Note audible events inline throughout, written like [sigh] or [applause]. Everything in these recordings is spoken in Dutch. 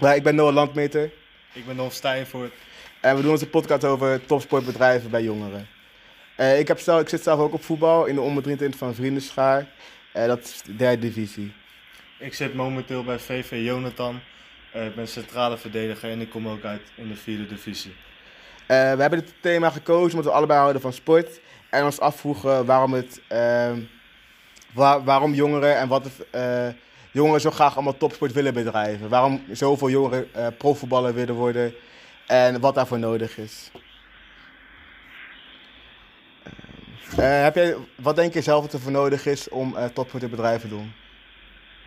Ja, ik ben Noah Landmeter Ik ben Don Stijnvoort. en we doen onze podcast over topsportbedrijven bij jongeren. Eh, ik, heb zelf, ik zit zelf ook op voetbal in de onder 23 van Vriendenschaar. Eh, dat is de derde divisie. Ik zit momenteel bij VV Jonathan. Eh, ik ben centrale verdediger en ik kom ook uit in de vierde divisie. We hebben dit thema gekozen omdat we allebei houden van sport. En ons afvroegen waarom, het, ehm, waar- waarom jongeren en wat het, jongeren zo graag allemaal topsport willen bedrijven. Waarom zoveel jongeren eh profvoetballer willen worden en wat daarvoor nodig is. Eh, heb jij, wat denk je zelf dat er voor nodig is om eh topsportbedrijven te doen?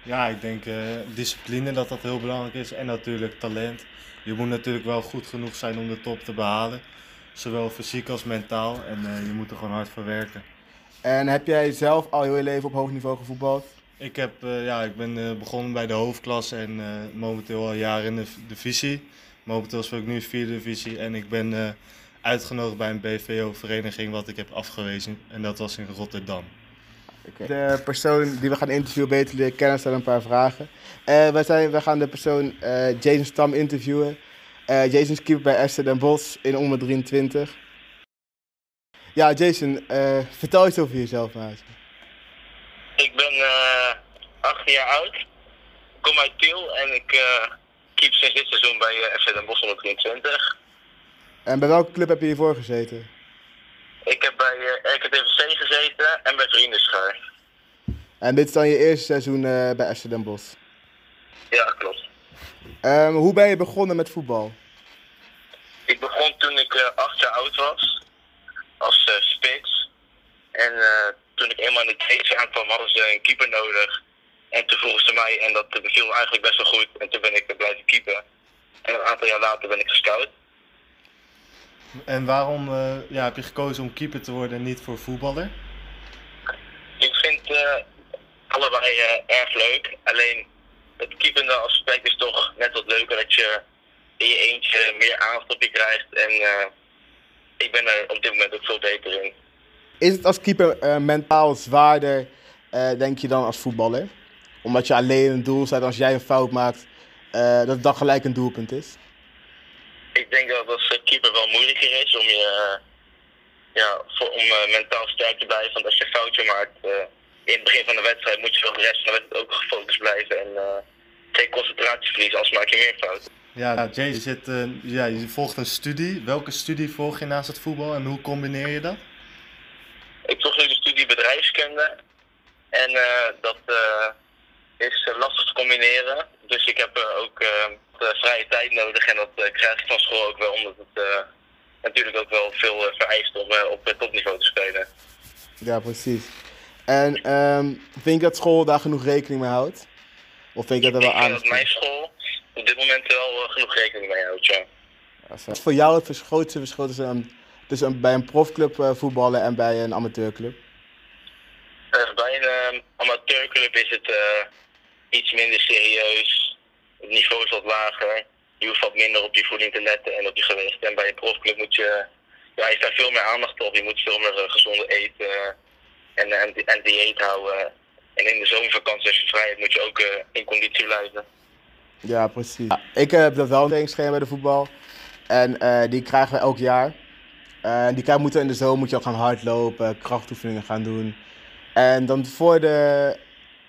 Ja, ik denk eh, discipline dat dat heel belangrijk is en natuurlijk talent. Je moet natuurlijk wel goed genoeg zijn om de top te behalen. Zowel fysiek als mentaal en eh, je moet er gewoon hard voor werken. En heb jij zelf al je leven op hoog niveau gevoetbald? Ik, heb, eh, ja, ik ben eh, begonnen bij de hoofdklasse en eh, momenteel al jaren in de divisie. Momenteel speel ik nu vierde divisie en ik ben eh, uitgenodigd bij een BVO-vereniging wat ik heb afgewezen. En dat was in Rotterdam. De persoon die we gaan interviewen beter leren kennen, stellen een paar vragen. Eh wij, zijn, wij gaan de persoon eh, Jason Stam interviewen. Eh, Jason is keeper bij Esther Den Bosch in onder 23. Ja, Jason, eh, vertel eens over jezelf, maat. Ik ben eh 18 jaar oud. Ik kom uit Tiel en ik eh keep sinds dit seizoen bij eh, FC Den Bosch 123. En bij welke club heb je hiervoor gezeten? Ik heb bij eh RKTVC gezeten en bij Vriendenschaar. En dit is dan je eerste seizoen eh, bij Esther Den Bosch. Ja, klopt. Ehm, hoe ben je begonnen met voetbal? Ik begon toen ik eh 8 jaar oud was, als eh, spits. En eh, toen ik eenmaal in de tweede aankwam, hadden ze een keeper nodig. En toen vroegen ze mij, en dat beviel eigenlijk best wel goed. En toen ben ik blijven keepen. En een aantal jaar later ben ik gescout. En waarom eh, ja, heb je gekozen om keeper te worden en niet voor voetballer? Ik vind eh, allebei eh, erg leuk. Alleen het keepende aspect is toch net wat leuker dat je in je eentje meer aandacht op je krijgt. En ik ben er op dit moment ook veel beter in. Is het als keeper eh, mentaal zwaarder, eh, denk je, dan als voetballer? Omdat je alleen een doel staat, als jij een fout maakt, eh, dat het dan gelijk een doelpunt is? Ik denk dat het als keeper wel moeilijker is om je ja, voor, om mentaal sterk te blijven. Want als je een foutje maakt eh, in het begin van de wedstrijd moet je wel de rest van de wedstrijd ook gefocust blijven. En eh, geen concentratie verliezen, als maak je meer fouten. Ja, Jay, je, zit, eh, ja, je volgt een studie. Welke studie volg je naast het voetbal en hoe combineer je dat? Ik volg nu de studie bedrijfskunde. En eh, dat eh, is eh, lastig te combineren. Dus ik heb ook vrije tijd nodig. En dat krijg ik van school ook wel, omdat het natuurlijk ook wel veel vereist om op topniveau te spelen. Ja, precies. En ehm, vind je dat school daar genoeg rekening mee houdt? Of vind je dat er ik wel aan dat mijn school op dit moment wel genoeg rekening mee houdt, ja. Wat is voor jou het grootste verschil tussen, een- tussen een- bij een profclub eh, voetballen en bij een amateurclub? Eh, bij een eh, amateurclub is het eh, iets minder serieus. Het niveau is wat lager. Je hoeft wat minder op je voeding te letten en op je gewicht. En bij een profclub moet je, ja, je staat veel meer aandacht op. Je moet veel meer gezonde eten en, en, en dieet houden. En in de zomervakantie, als je vrij hebt, moet je ook in conditie blijven. Ja, precies. Ja, ik heb dat wel een trainingsschema bij de voetbal. En die krijgen we elk jaar. Eh, die moeten in de zomer moet je ook gaan hardlopen, krachtoefeningen gaan doen. En dan voor de,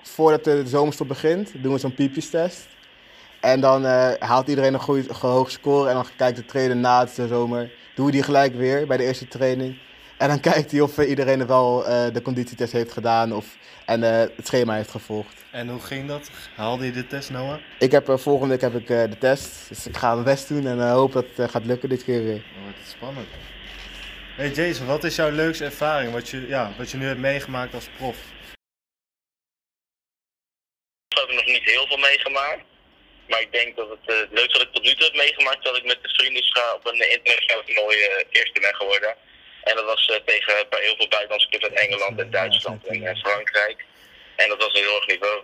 voordat de zomerstop begint, doen we zo'n piepjestest. En dan eh, haalt iedereen een goede, een hoog score. En dan kijkt de trainer na de zomer. Doen we die gelijk weer bij de eerste training. En dan [laughs] kijkt hij of iedereen wel eh, de conditietest heeft gedaan of, en eh, het schema heeft gevolgd. En hoe ging dat? Haalde je de test, Noah? Ik heb, volgende week heb ik de test. Dus ik ga mijn best doen en hoop dat het gaat lukken dit keer weer. Dan wordt het spannend. Hey Jason, wat is jouw leukste ervaring wat je, ja, wat je nu hebt meegemaakt als prof? Ik heb nog niet heel veel meegemaakt. Maar ik denk dat het, eh, het leukste wat ik tot nu toe heb meegemaakt, is dat ik met de vrienden op een internationaal toernooi eh, eerste ben geworden. En dat was eh, tegen bij heel veel buitenlandse clubs uit Engeland en Duitsland en Frankrijk. En dat was een heel hoog niveau.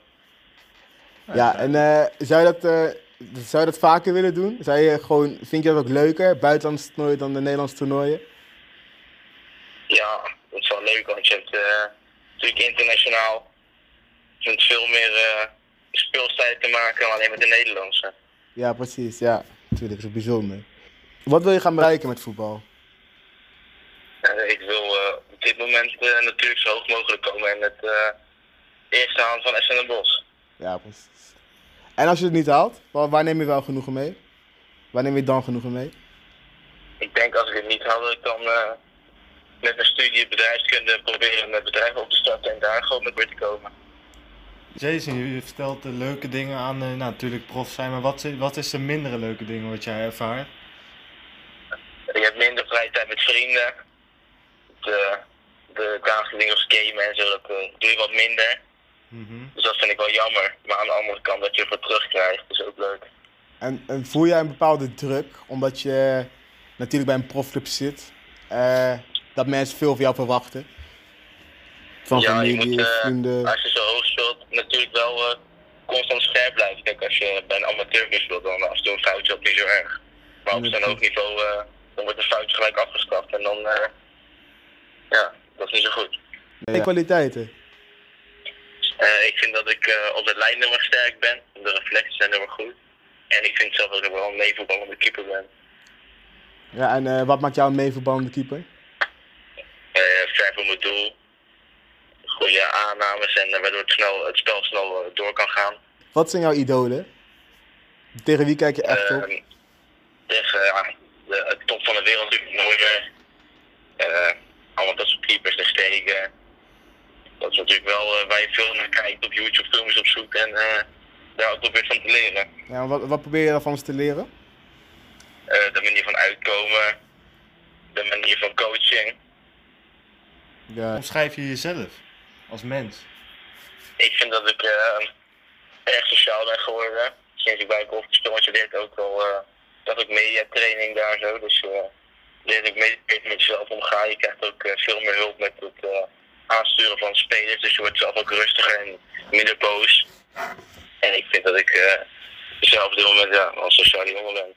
Ja, en eh, zou, je dat, eh, zou je dat vaker willen doen? Zou je gewoon, vind je dat ook leuker, buitenlandse toernooien dan de Nederlandse toernooien? Ja, dat is wel leuk, want je hebt eh, natuurlijk internationaal je hebt veel meer eh speelstijl te maken dan alleen met de Nederlandse. Ja, precies. Ja, natuurlijk. Dat is bijzonder. Wat wil je gaan bereiken met voetbal? Eh, ik wil op dit moment natuurlijk zo hoog mogelijk komen in het eh, eerste hand van SN Bosch. Ja, precies. En als je het niet haalt, waar, neem je wel genoegen mee? Waar neem je dan genoegen mee? Ik denk als ik het niet had, dat ik dan met mijn studie bedrijfskunde proberen met bedrijven op te starten en daar gewoon met weer te komen. Jason, je vertelt de leuke dingen aan, eh, nou, natuurlijk prof zijn, maar wat, wat is de mindere leuke dingen wat jij ervaart? Je hebt minder vrije tijd met vrienden. De, de dagelijkse dingen als gamen en zo, dat eh, doe je wat minder. Mhm. Dus dat vind ik wel jammer. Maar aan de andere kant dat je ervoor terugkrijgt, is ook leuk. En, en voel jij een bepaalde druk, omdat je natuurlijk bij een profclub zit, eh, dat mensen veel van jou verwachten? Van ja, je familie, moet, eh, vrienden. als je zo hoog speelt, natuurlijk wel eh, constant scherp blijven. Kijk, als je bij een amateurclub speelt, dan af en toe een foutje op niet zo erg. Maar op zo'n hoog niveau, eh, dan wordt een foutje gelijk afgestraft. En dan, eh, ja, dat is niet zo goed. En kwaliteiten. Eh, ik vind dat ik eh, op de lijn heel erg sterk ben. De reflexen zijn heel erg goed. En ik vind zelf dat ik wel een meevoetballende keeper ben. Ja, en eh, wat maakt jou een meevoetballende keeper? Eh ver voor mijn doel. Goede aannames en eh, waardoor het, snel, het spel snel eh, door kan gaan. Wat zijn jouw idolen? Tegen wie kijk je echt op? Tegen de, top van de wereld natuurlijk mooier. Eh allemaal dat soort keepers en steken. Dat is natuurlijk wel waar je veel naar kijkt op YouTube filmpjes opzoekt en eh, daar ook probeert van te leren. Ja, wat, wat probeer je daarvan te leren? De manier van uitkomen, de manier van coaching. Ja. Omschrijf je jezelf als mens? Ik vind dat ik eh, erg sociaal ben geworden. Sinds ik bij golf speel, want je leert ook wel eh, dat ik mediatraining daar zo. Dus eh leer ik mee met jezelf omgaan. Je krijgt ook veel meer hulp met het eh, aansturen van spelers. Dus je wordt zelf ook rustiger en minder boos. En ik vind dat ik eh, zelf op dit moment ja, wel een sociale jongen ben.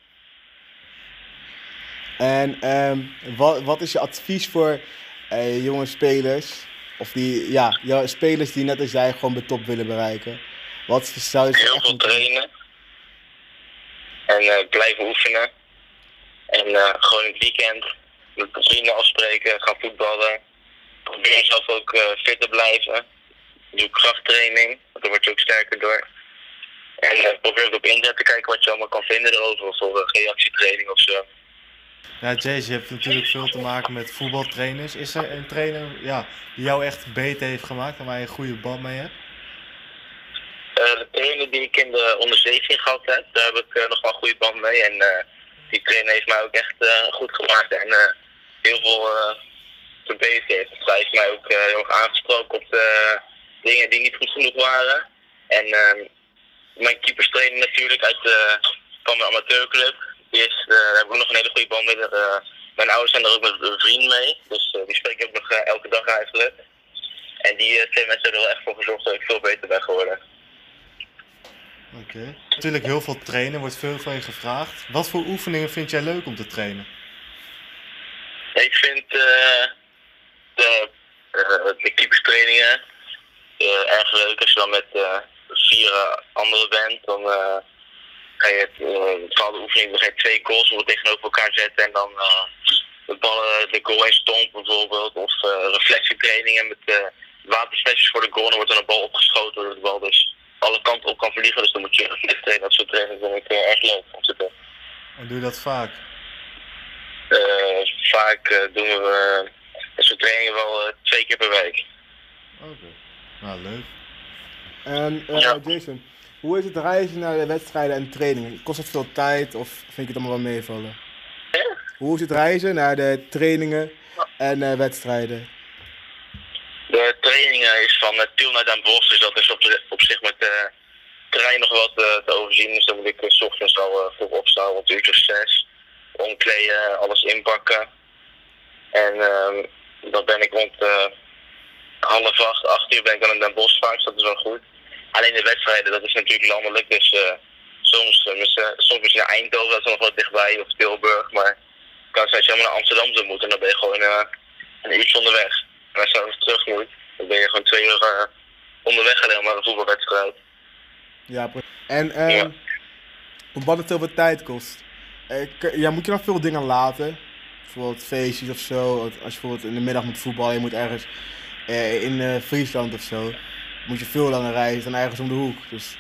En ehm, wat, wat is je advies voor eh, jonge spelers? Of die, ja, ja, spelers die net als jij gewoon de top willen bereiken. Wat zou je Heel echt veel trainen. En eh, blijven oefenen. En eh, gewoon in het weekend met vrienden afspreken, gaan voetballen. Probeer jezelf ook eh, fit te blijven. Doe krachttraining, want daar word je ook sterker door. En probeer ook op internet te kijken wat je allemaal kan vinden erover. Of voor reactietraining of zo. Ja, Jason, je hebt natuurlijk veel te maken met voetbaltrainers. Is er een trainer ja, die jou echt beter heeft gemaakt en waar je een goede band mee hebt? Eh, de trainer die ik in de onder 17 gehad heb, daar heb ik eh, nog wel een goede band mee. En eh, die trainer heeft mij ook echt goed gemaakt en heel veel verbeterd. Hij heeft mij ook heel erg aangesproken op de dingen die niet goed genoeg waren. En eh, mijn keeperstrainer natuurlijk uit van de amateurclub. Is, eh, daar heb ik ook nog een hele goede band mee. Eh, mijn ouders zijn er ook met een vriend mee. Dus eh, die spreek ik ook nog elke dag eigenlijk. En die twee mensen hebben er wel echt voor gezorgd dat ik veel beter ben geworden. Oké. Natuurlijk heel veel trainen, wordt veel van je gevraagd. Wat voor oefeningen vind jij leuk om te trainen? Ik vind de, eh, de keeperstrainingen erg leuk. Als je dan met vier anderen bent, dan ga je het, eh, bepaalde oefeningen, dan ga je twee goals tegenover elkaar zetten en dan eh, de ballen de goal in stomp bijvoorbeeld. Of eh, reflectietrainingen met uh, waterspecials voor de goal. Dan wordt er een bal opgeschoten door de bal dus alle kanten op kan vliegen. Dus dan moet je reflex trainen. Dat soort trainingen vind ik erg leuk om te doen. En doe je dat vaak? Eh, vaak doen we dat soort trainingen wel twee keer per week. Oké. Nou, leuk. En eh, Ja. Jason, hoe is het reizen naar de wedstrijden en trainingen? Kost het veel tijd of vind je het allemaal wel meevallen? Hoe is het reizen naar de trainingen en eh, wedstrijden? De trainingen is van uh, Tiel naar Den Bosch, dus dat is op, zich met de trein nog wat eh, te overzien. Dus dan moet ik eh, 's ochtends al eh, vroeg opstaan, rond uurtje of zes. Omkleden, alles inpakken. En ehm, dan ben ik rond eh, half acht, acht uur ben ik dan in Den Bosch vaak, dus dat is wel goed. Alleen de wedstrijden, dat is natuurlijk landelijk, dus eh, soms, eh, mis- soms misschien naar Eindhoven, dat is nog wat dichtbij, of Tilburg. Maar het kan zijn dat je helemaal naar Amsterdam zou moeten en dan ben je gewoon eh, een uurtje onderweg. En als je dan terug moet, dan ben je gewoon twee uur eh, onderweg alleen maar een voetbalwedstrijd. Ja, en ehm, Ja. Omdat het zoveel tijd kost. Eh, ja, moet je dan veel dingen laten? Bijvoorbeeld feestjes of zo. Als je bijvoorbeeld in de middag moet voetballen, je moet ergens eh, in eh, Friesland of zo. Moet je veel langer reizen dan ergens om de hoek. Dus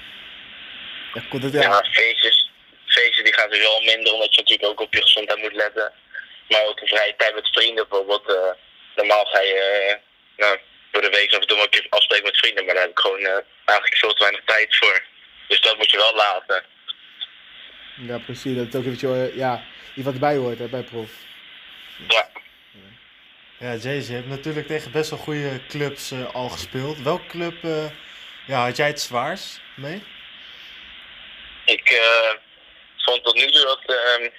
ja, komt het, Ja, ja. feestjes, feestjes die gaan dus wel minder, omdat je natuurlijk ook op je gezondheid moet letten. Maar ook de vrije tijd met vrienden bijvoorbeeld. eh, normaal ga je eh, nou, door de week af en toe een keer afspreken met vrienden, maar daar heb ik gewoon eh, eigenlijk veel te weinig tijd voor. Dus dat moet je wel laten. ja, precies. Dat het ook eventjes, eh, ja, iets wat erbij hoort hè, bij prof. Ja. Ja, Jace, je hebt natuurlijk tegen best wel goede clubs eh, al gespeeld. Welke club eh, ja, had jij het zwaarst mee? Ik eh, vond tot nu toe dat ehm,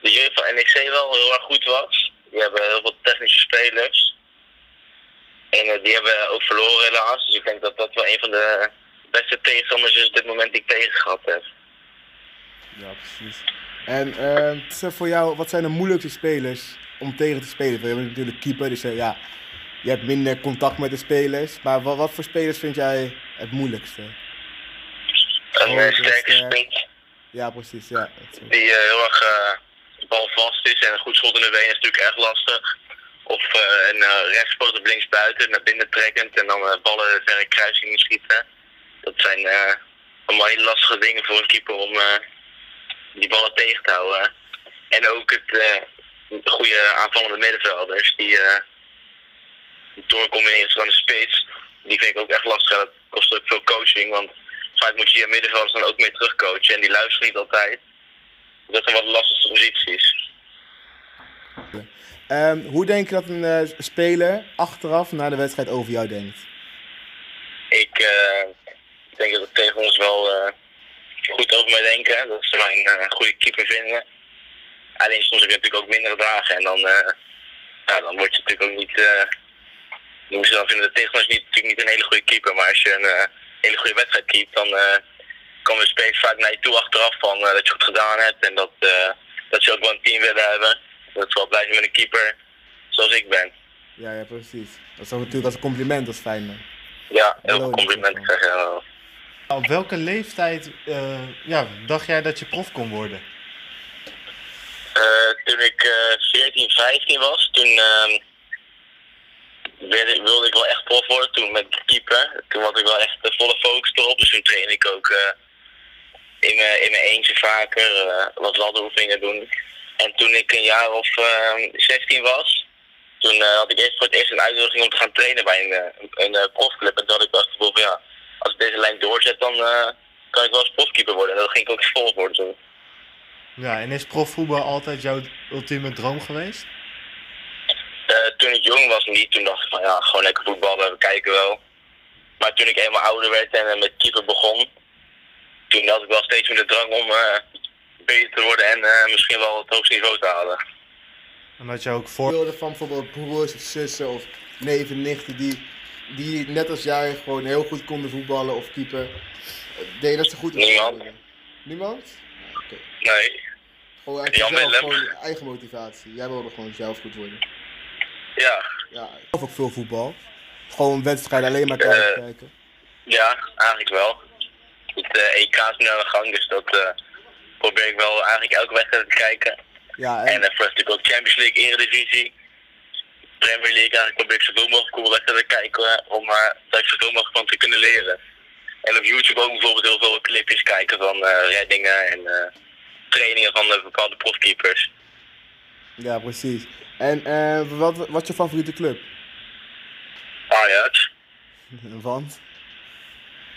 de jeugd van NEC wel heel erg goed was. Die hebben heel veel technische spelers. En eh, die hebben ook verloren helaas. Dus ik denk dat dat wel een van de beste tegenstanders is op dit moment die ik tegen gehad heb. Ja, precies. En eh, zijn voor jou, wat zijn de moeilijkste spelers om tegen te spelen? Je bent natuurlijk keeper, dus eh, ja, je hebt minder contact met de spelers. Maar wat, wat voor spelers vind jij het moeilijkste? Een eh, sterke eh, sprint Ja, precies. Ja, die heel erg eh, balvast is en een goed schot in de been is natuurlijk erg lastig. Of een uh, rechtspoot op links buiten, naar binnen trekkend en dan ballen verre kruisingen schieten. Dat zijn allemaal hele lastige dingen voor een keeper om die ballen tegen te houden. En ook het goede aanvallende middenvelders die eh doorcombineren van de spits. Die vind ik ook echt lastig. Dat kost ook veel coaching, want vaak moet je je middenvelders dan ook mee terugcoachen en die luisteren niet altijd. Dat zijn wat lastige posities. Ehm, hoe denk je dat een eh, speler achteraf na de wedstrijd over jou denkt? Ik eh, denk dat de tegen ons wel goed over mij denken. Dat ze mij een goede keeper vinden. Alleen soms heb je natuurlijk ook mindere dagen. En dan, eh, ja, dan word je natuurlijk ook niet... eh je moet zelf vinden de tegenstander is niet, natuurlijk niet een hele goede keeper. Maar als je een eh, hele goede wedstrijd keept, dan eh komen de spelers vaak naar je toe achteraf van eh, dat je goed gedaan hebt. En dat, eh, dat ze ook wel een team willen hebben. Dat ze wel blij zijn met een keeper zoals ik ben. Ja, ja, precies. Dat is ook natuurlijk als een compliment, dat is fijn. Man. Ja, heel veel complimenten. Op welke leeftijd eh, ja, dacht jij dat je prof kon worden? Eh, toen ik eh 14, 15 was, toen ehm, wilde ik wel echt prof worden. Toen met keeper. Toen had ik wel echt de volle focus erop. Dus toen trainde ik ook eh, in, mijn, in mijn eentje vaker. eh wat ladderoefeningen doen. En toen ik een jaar of ehm 16 was, toen eh, had ik eerst voor het eerst een uitnodiging om te gaan trainen bij een, eh, een, eh, profclub. En toen had ik dacht van ja, als ik deze lijn doorzet, dan eh, kan ik wel eens profkeeper worden. En dat ging ik ook vol worden toen. Ja, en is profvoetbal altijd jouw ultieme droom geweest? Eh, toen ik jong was niet, toen dacht ik van ja, gewoon lekker voetballen, we kijken wel. Maar toen ik eenmaal ouder werd en eh, met keeper begon, toen had ik wel steeds meer de drang om eh, beter te worden en eh, misschien wel het hoogste niveau te halen. En dat je ook voor... Voorbeelden van bijvoorbeeld broers of zussen of neven, nichten die, die net als jij gewoon heel goed konden voetballen of keeper. Deed dat ze goed in Niemand. Niemand? Oké. Nee, Gewoon uit Jan jezelf, Willem. gewoon je eigen motivatie. Jij wilde gewoon zelf goed worden. ja, Ja, ik geloof ook veel voetbal. Gewoon wedstrijden alleen maar kijken. Eh, kijken. ja, eigenlijk wel. Het eh, EK is nu aan de gang, dus dat eh, probeer ik wel eigenlijk elke wedstrijd te kijken. Ja, En en, uh, voor natuurlijk ook Champions League, Eredivisie, Premier League. Eigenlijk probeer ik zoveel mogelijk cool wedstrijden te kijken eh, om uh, daar zoveel mogelijk van te kunnen leren. En op YouTube ook bijvoorbeeld heel veel clipjes kijken van eh, reddingen en eh, trainingen van eh, bepaalde profkeepers. ja, precies. En eh, wat, wat is je favoriete club? Ajax, [laughs] Want?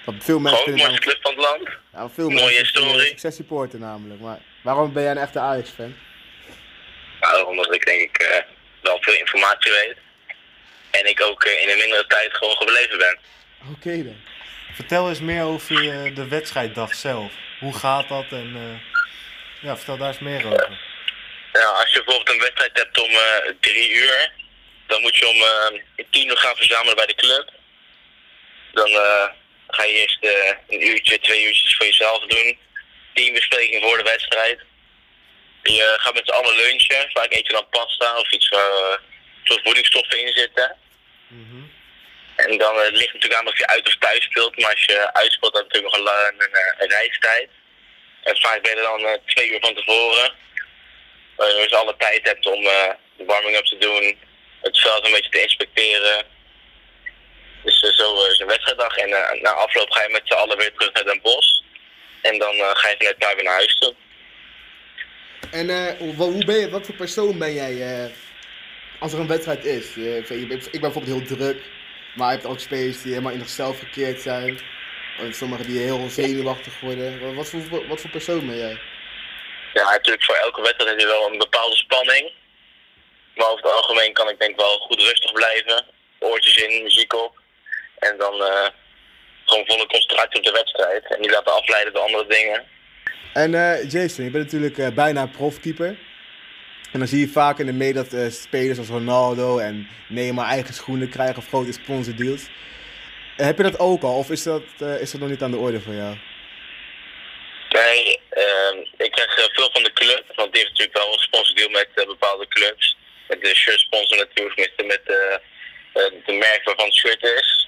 Want veel mensen vinden mooiste club van het land. ja, veel mooie historie. succes supporter namelijk. Maar waarom ben jij een echte Ajax-fan? Nou, omdat ik denk ik eh, wel veel informatie weet. En ik ook in een mindere tijd gewoon gebleven ben. Oké dan. Vertel eens meer over je, de wedstrijddag zelf. Hoe gaat dat en eh, ja, vertel daar eens meer over. Ja, als je bijvoorbeeld een wedstrijd hebt om eh, drie uur, dan moet je om eh, tien uur gaan verzamelen bij de club. Dan eh, ga je eerst een uurtje, twee uurtjes voor jezelf doen. Teambespreking voor de wedstrijd. Je gaat met z'n allen lunchen. Vaak eet je dan pasta of iets waar voedingsstoffen in zitten. Mhm. En dan het ligt natuurlijk aan of je uit of thuis speelt. Maar als je uitspeelt, dan heb je natuurlijk nog een, een, een reistijd. En vaak ben je dan eh, twee uur van tevoren. Waardoor je dus alle tijd hebt om eh, de warming-up te doen, het veld een beetje te inspecteren. Dus eh, zo is een wedstrijddag. En na afloop ga je met z'n allen weer terug naar Den Bosch. En dan ga je vanuit daar weer naar huis toe. En hoe, ben je, wat voor persoon ben jij als er een wedstrijd is? Ik ben bijvoorbeeld heel druk, maar je hebt ook spelers die helemaal in zichzelf gekeerd zijn. En sommigen die heel zenuwachtig worden. Wat, wat, voor, wat voor persoon ben jij? Ja, natuurlijk voor elke wedstrijd heb je wel een bepaalde spanning. Maar over het algemeen kan ik denk wel goed rustig blijven. Oortjes in, muziek op. En dan eh, gewoon volle concentratie op de wedstrijd. En niet laten afleiden door andere dingen. En eh, Jason, je bent natuurlijk eh, bijna profkeeper. En dan zie je vaak in de media dat eh, spelers als Ronaldo en Neymar eigen schoenen krijgen of grote sponsordeals. Heb je dat ook al of is dat, eh, is dat nog niet aan de orde voor jou? Nee, ehm, ik krijg eh, veel van de club. Want die heeft natuurlijk wel een sponsordeal met eh, bepaalde clubs. Met de shirt sponsor natuurlijk, met, met de merk waarvan het shirt is.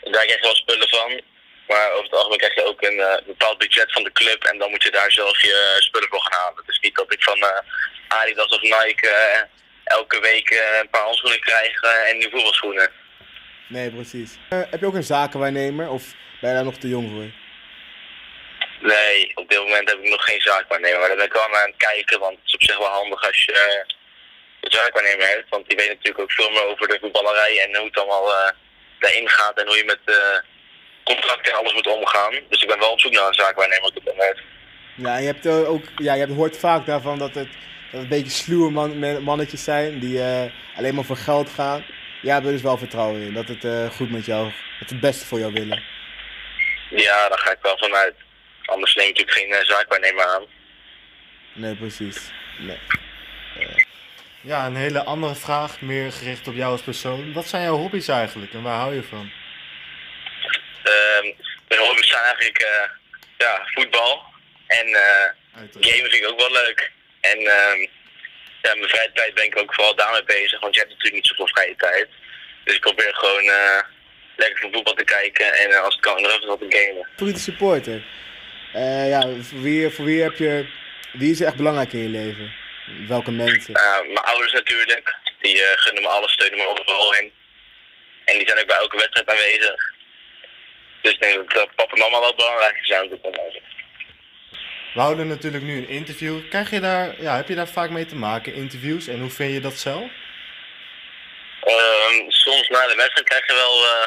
Daar krijg je wel spullen van. Maar over het algemeen krijg je ook een bepaald budget van de club. En dan moet je daar zelf je spullen voor gaan halen. Dus niet dat ik van eh, Adidas of Nike elke week een paar handschoenen krijg en nieuwe voetbalschoenen. Nee, precies. Eh, heb je ook een zakenwaarnemer of ben je daar nog te jong voor? Nee, op dit moment heb ik nog geen zaakwaarnemer. Maar daar ben ik wel aan het kijken, want het is op zich wel handig als je eh, een zaakwaarnemer hebt. Want die weet natuurlijk ook veel meer over de voetballerij en hoe het allemaal eh, daarin gaat en hoe je met contracten en alles moet omgaan. Dus ik ben wel op zoek naar een zaakwaarnemer op dit moment. Ja, je hebt ook, ja, je hebt, hoort vaak daarvan dat het, dat het een beetje sluwe man, man- mannetjes zijn die alleen maar voor geld gaan. Ja, daar heb er dus wel vertrouwen in dat het eh, goed met jou, dat het het beste voor jou willen. Ja, daar ga ik wel vanuit. Anders neem ik natuurlijk geen eh, zaakwaarnemer aan. Nee, precies. Nee. Ja, een hele andere vraag, meer gericht op jou als persoon. Wat zijn jouw hobby's eigenlijk en waar hou je van? Ehm mijn hobby's zijn eigenlijk eh, ja, voetbal en eh, Uiteraard. Gamen vind ik ook wel leuk. En ehm ja, mijn vrije tijd ben ik ook vooral daarmee bezig, want je hebt natuurlijk niet zoveel vrije tijd. Dus ik probeer gewoon eh, lekker voor voetbal te kijken en eh, als het kan, nog even wat te gamen. Favoriete supporter? Eh, ja, voor wie, voor wie heb je, wie is echt belangrijk in je leven? Welke mensen? Mijn ouders natuurlijk, die gunnen me alles, steunen me overal in. En die zijn ook bij elke wedstrijd aanwezig. Dus ik denk dat papa en mama wel belangrijk zijn op dit moment. We houden natuurlijk nu een interview. Krijg je daar, ja, heb je daar vaak mee te maken, interviews? En hoe vind je dat zelf? Ehm, soms na de wedstrijd krijg je wel eh,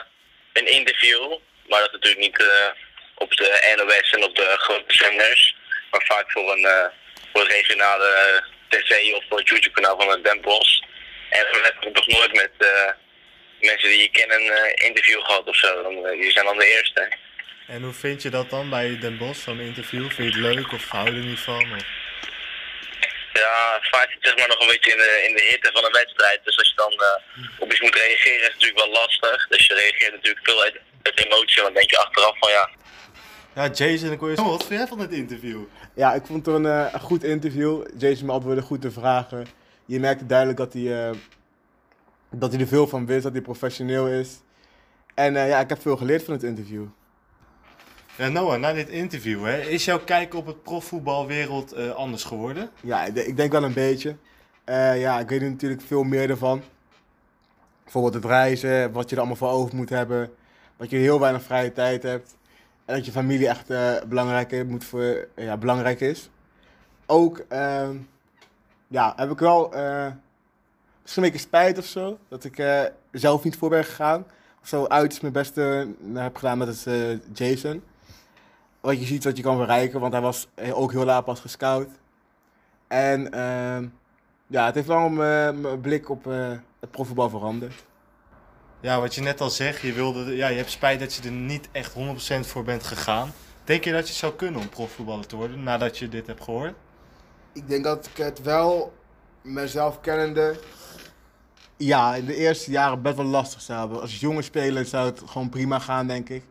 een interview, maar dat natuurlijk niet eh, op de NOS en op de grote zenders, maar vaak voor een, eh, voor regionale tv of voor het YouTube-kanaal van Den Bosch. En we hebben nog nooit met mensen die je kennen een interview gehad of zo. Dan, die zijn dan de eerste. En hoe vind je dat dan bij Den Bosch, zo'n interview? Vind je het leuk of hou je er niet van? Of... Ja, vaak zit zeg maar nog een beetje in de, in de hitte van een wedstrijd. Dus als je dan eh, op iets moet reageren is het natuurlijk wel lastig. Dus je reageert natuurlijk veel uit, uit emotie. En dan denk je achteraf van ja, Ja, Jason, ik hoor je... Wat vind jij van dit interview? Ja, ik vond het een, eh, een goed interview. Jason beantwoordde goed de vragen. Je merkte duidelijk dat hij, eh, dat hij er veel van wist, dat hij professioneel is. En eh, ja, ik heb veel geleerd van het interview. Ja, Noah, na dit interview, hè, is jouw kijk op het profvoetbalwereld eh, anders geworden? Ja, ik, denk- wel een beetje. Eh, ja, ik weet er natuurlijk veel meer ervan. Bijvoorbeeld het reizen, wat je er allemaal voor over moet hebben. Dat je heel weinig vrije tijd hebt. En dat je familie echt eh, belangrijk, moet voor, ja, belangrijk is. Ook ehm, ja, heb ik wel misschien een beetje spijt of zo. Dat ik zelf niet voor ben gegaan. Of zo uit mijn beste heb gedaan met het, Jason. Wat je ziet wat je kan bereiken, want hij was eh, ook heel laat pas gescout. En ehm, ja, het heeft wel mijn mijn blik op eh, het profvoetbal veranderd. Ja, wat je net al zegt, je, wilde, ja, je hebt spijt dat je er niet echt 100% voor bent gegaan. Denk je dat je zou kunnen om profvoetballer te worden nadat je dit hebt gehoord? Ik denk dat ik het wel mezelf kennende. Ja, in de eerste jaren best wel lastig zou hebben. Als jonge speler zou het gewoon prima gaan, denk ik.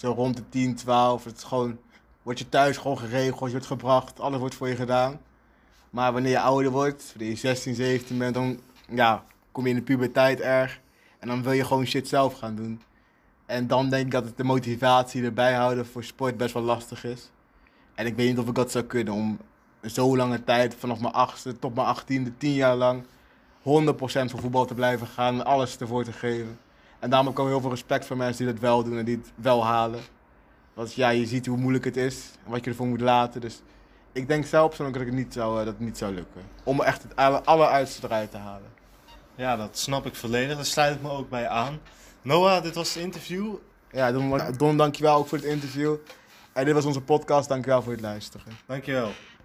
Zo rond de 10, 12. Het is gewoon, wordt je thuis gewoon geregeld, je wordt gebracht, alles wordt voor je gedaan. Maar wanneer je ouder wordt, wanneer je 16, 17 bent, dan ja, kom je in de puberteit erg. En dan wil je gewoon shit zelf gaan doen. En dan denk ik dat het de motivatie erbij houden voor sport best wel lastig is. En ik weet niet of ik dat zou kunnen om zo lange tijd, vanaf mijn achtste tot mijn achttiende, tien jaar lang, 100% voor voetbal te blijven gaan en alles ervoor te geven. En daarom heb ik ook heel veel respect voor mensen die dat wel doen en die het wel halen. Want ja, je ziet hoe moeilijk het is en wat je ervoor moet laten. Dus ik denk zelf persoonlijk dat, ik het niet zou, eh, dat het niet zou lukken. Om echt het aller- alleruitste eruit te halen. Ja, dat snap ik volledig. Daar sluit ik me ook bij aan. Noah, dit was het interview. Ja, Don, Don dankjewel ook voor het interview. En dit was onze podcast, dankjewel voor het luisteren. Dankjewel.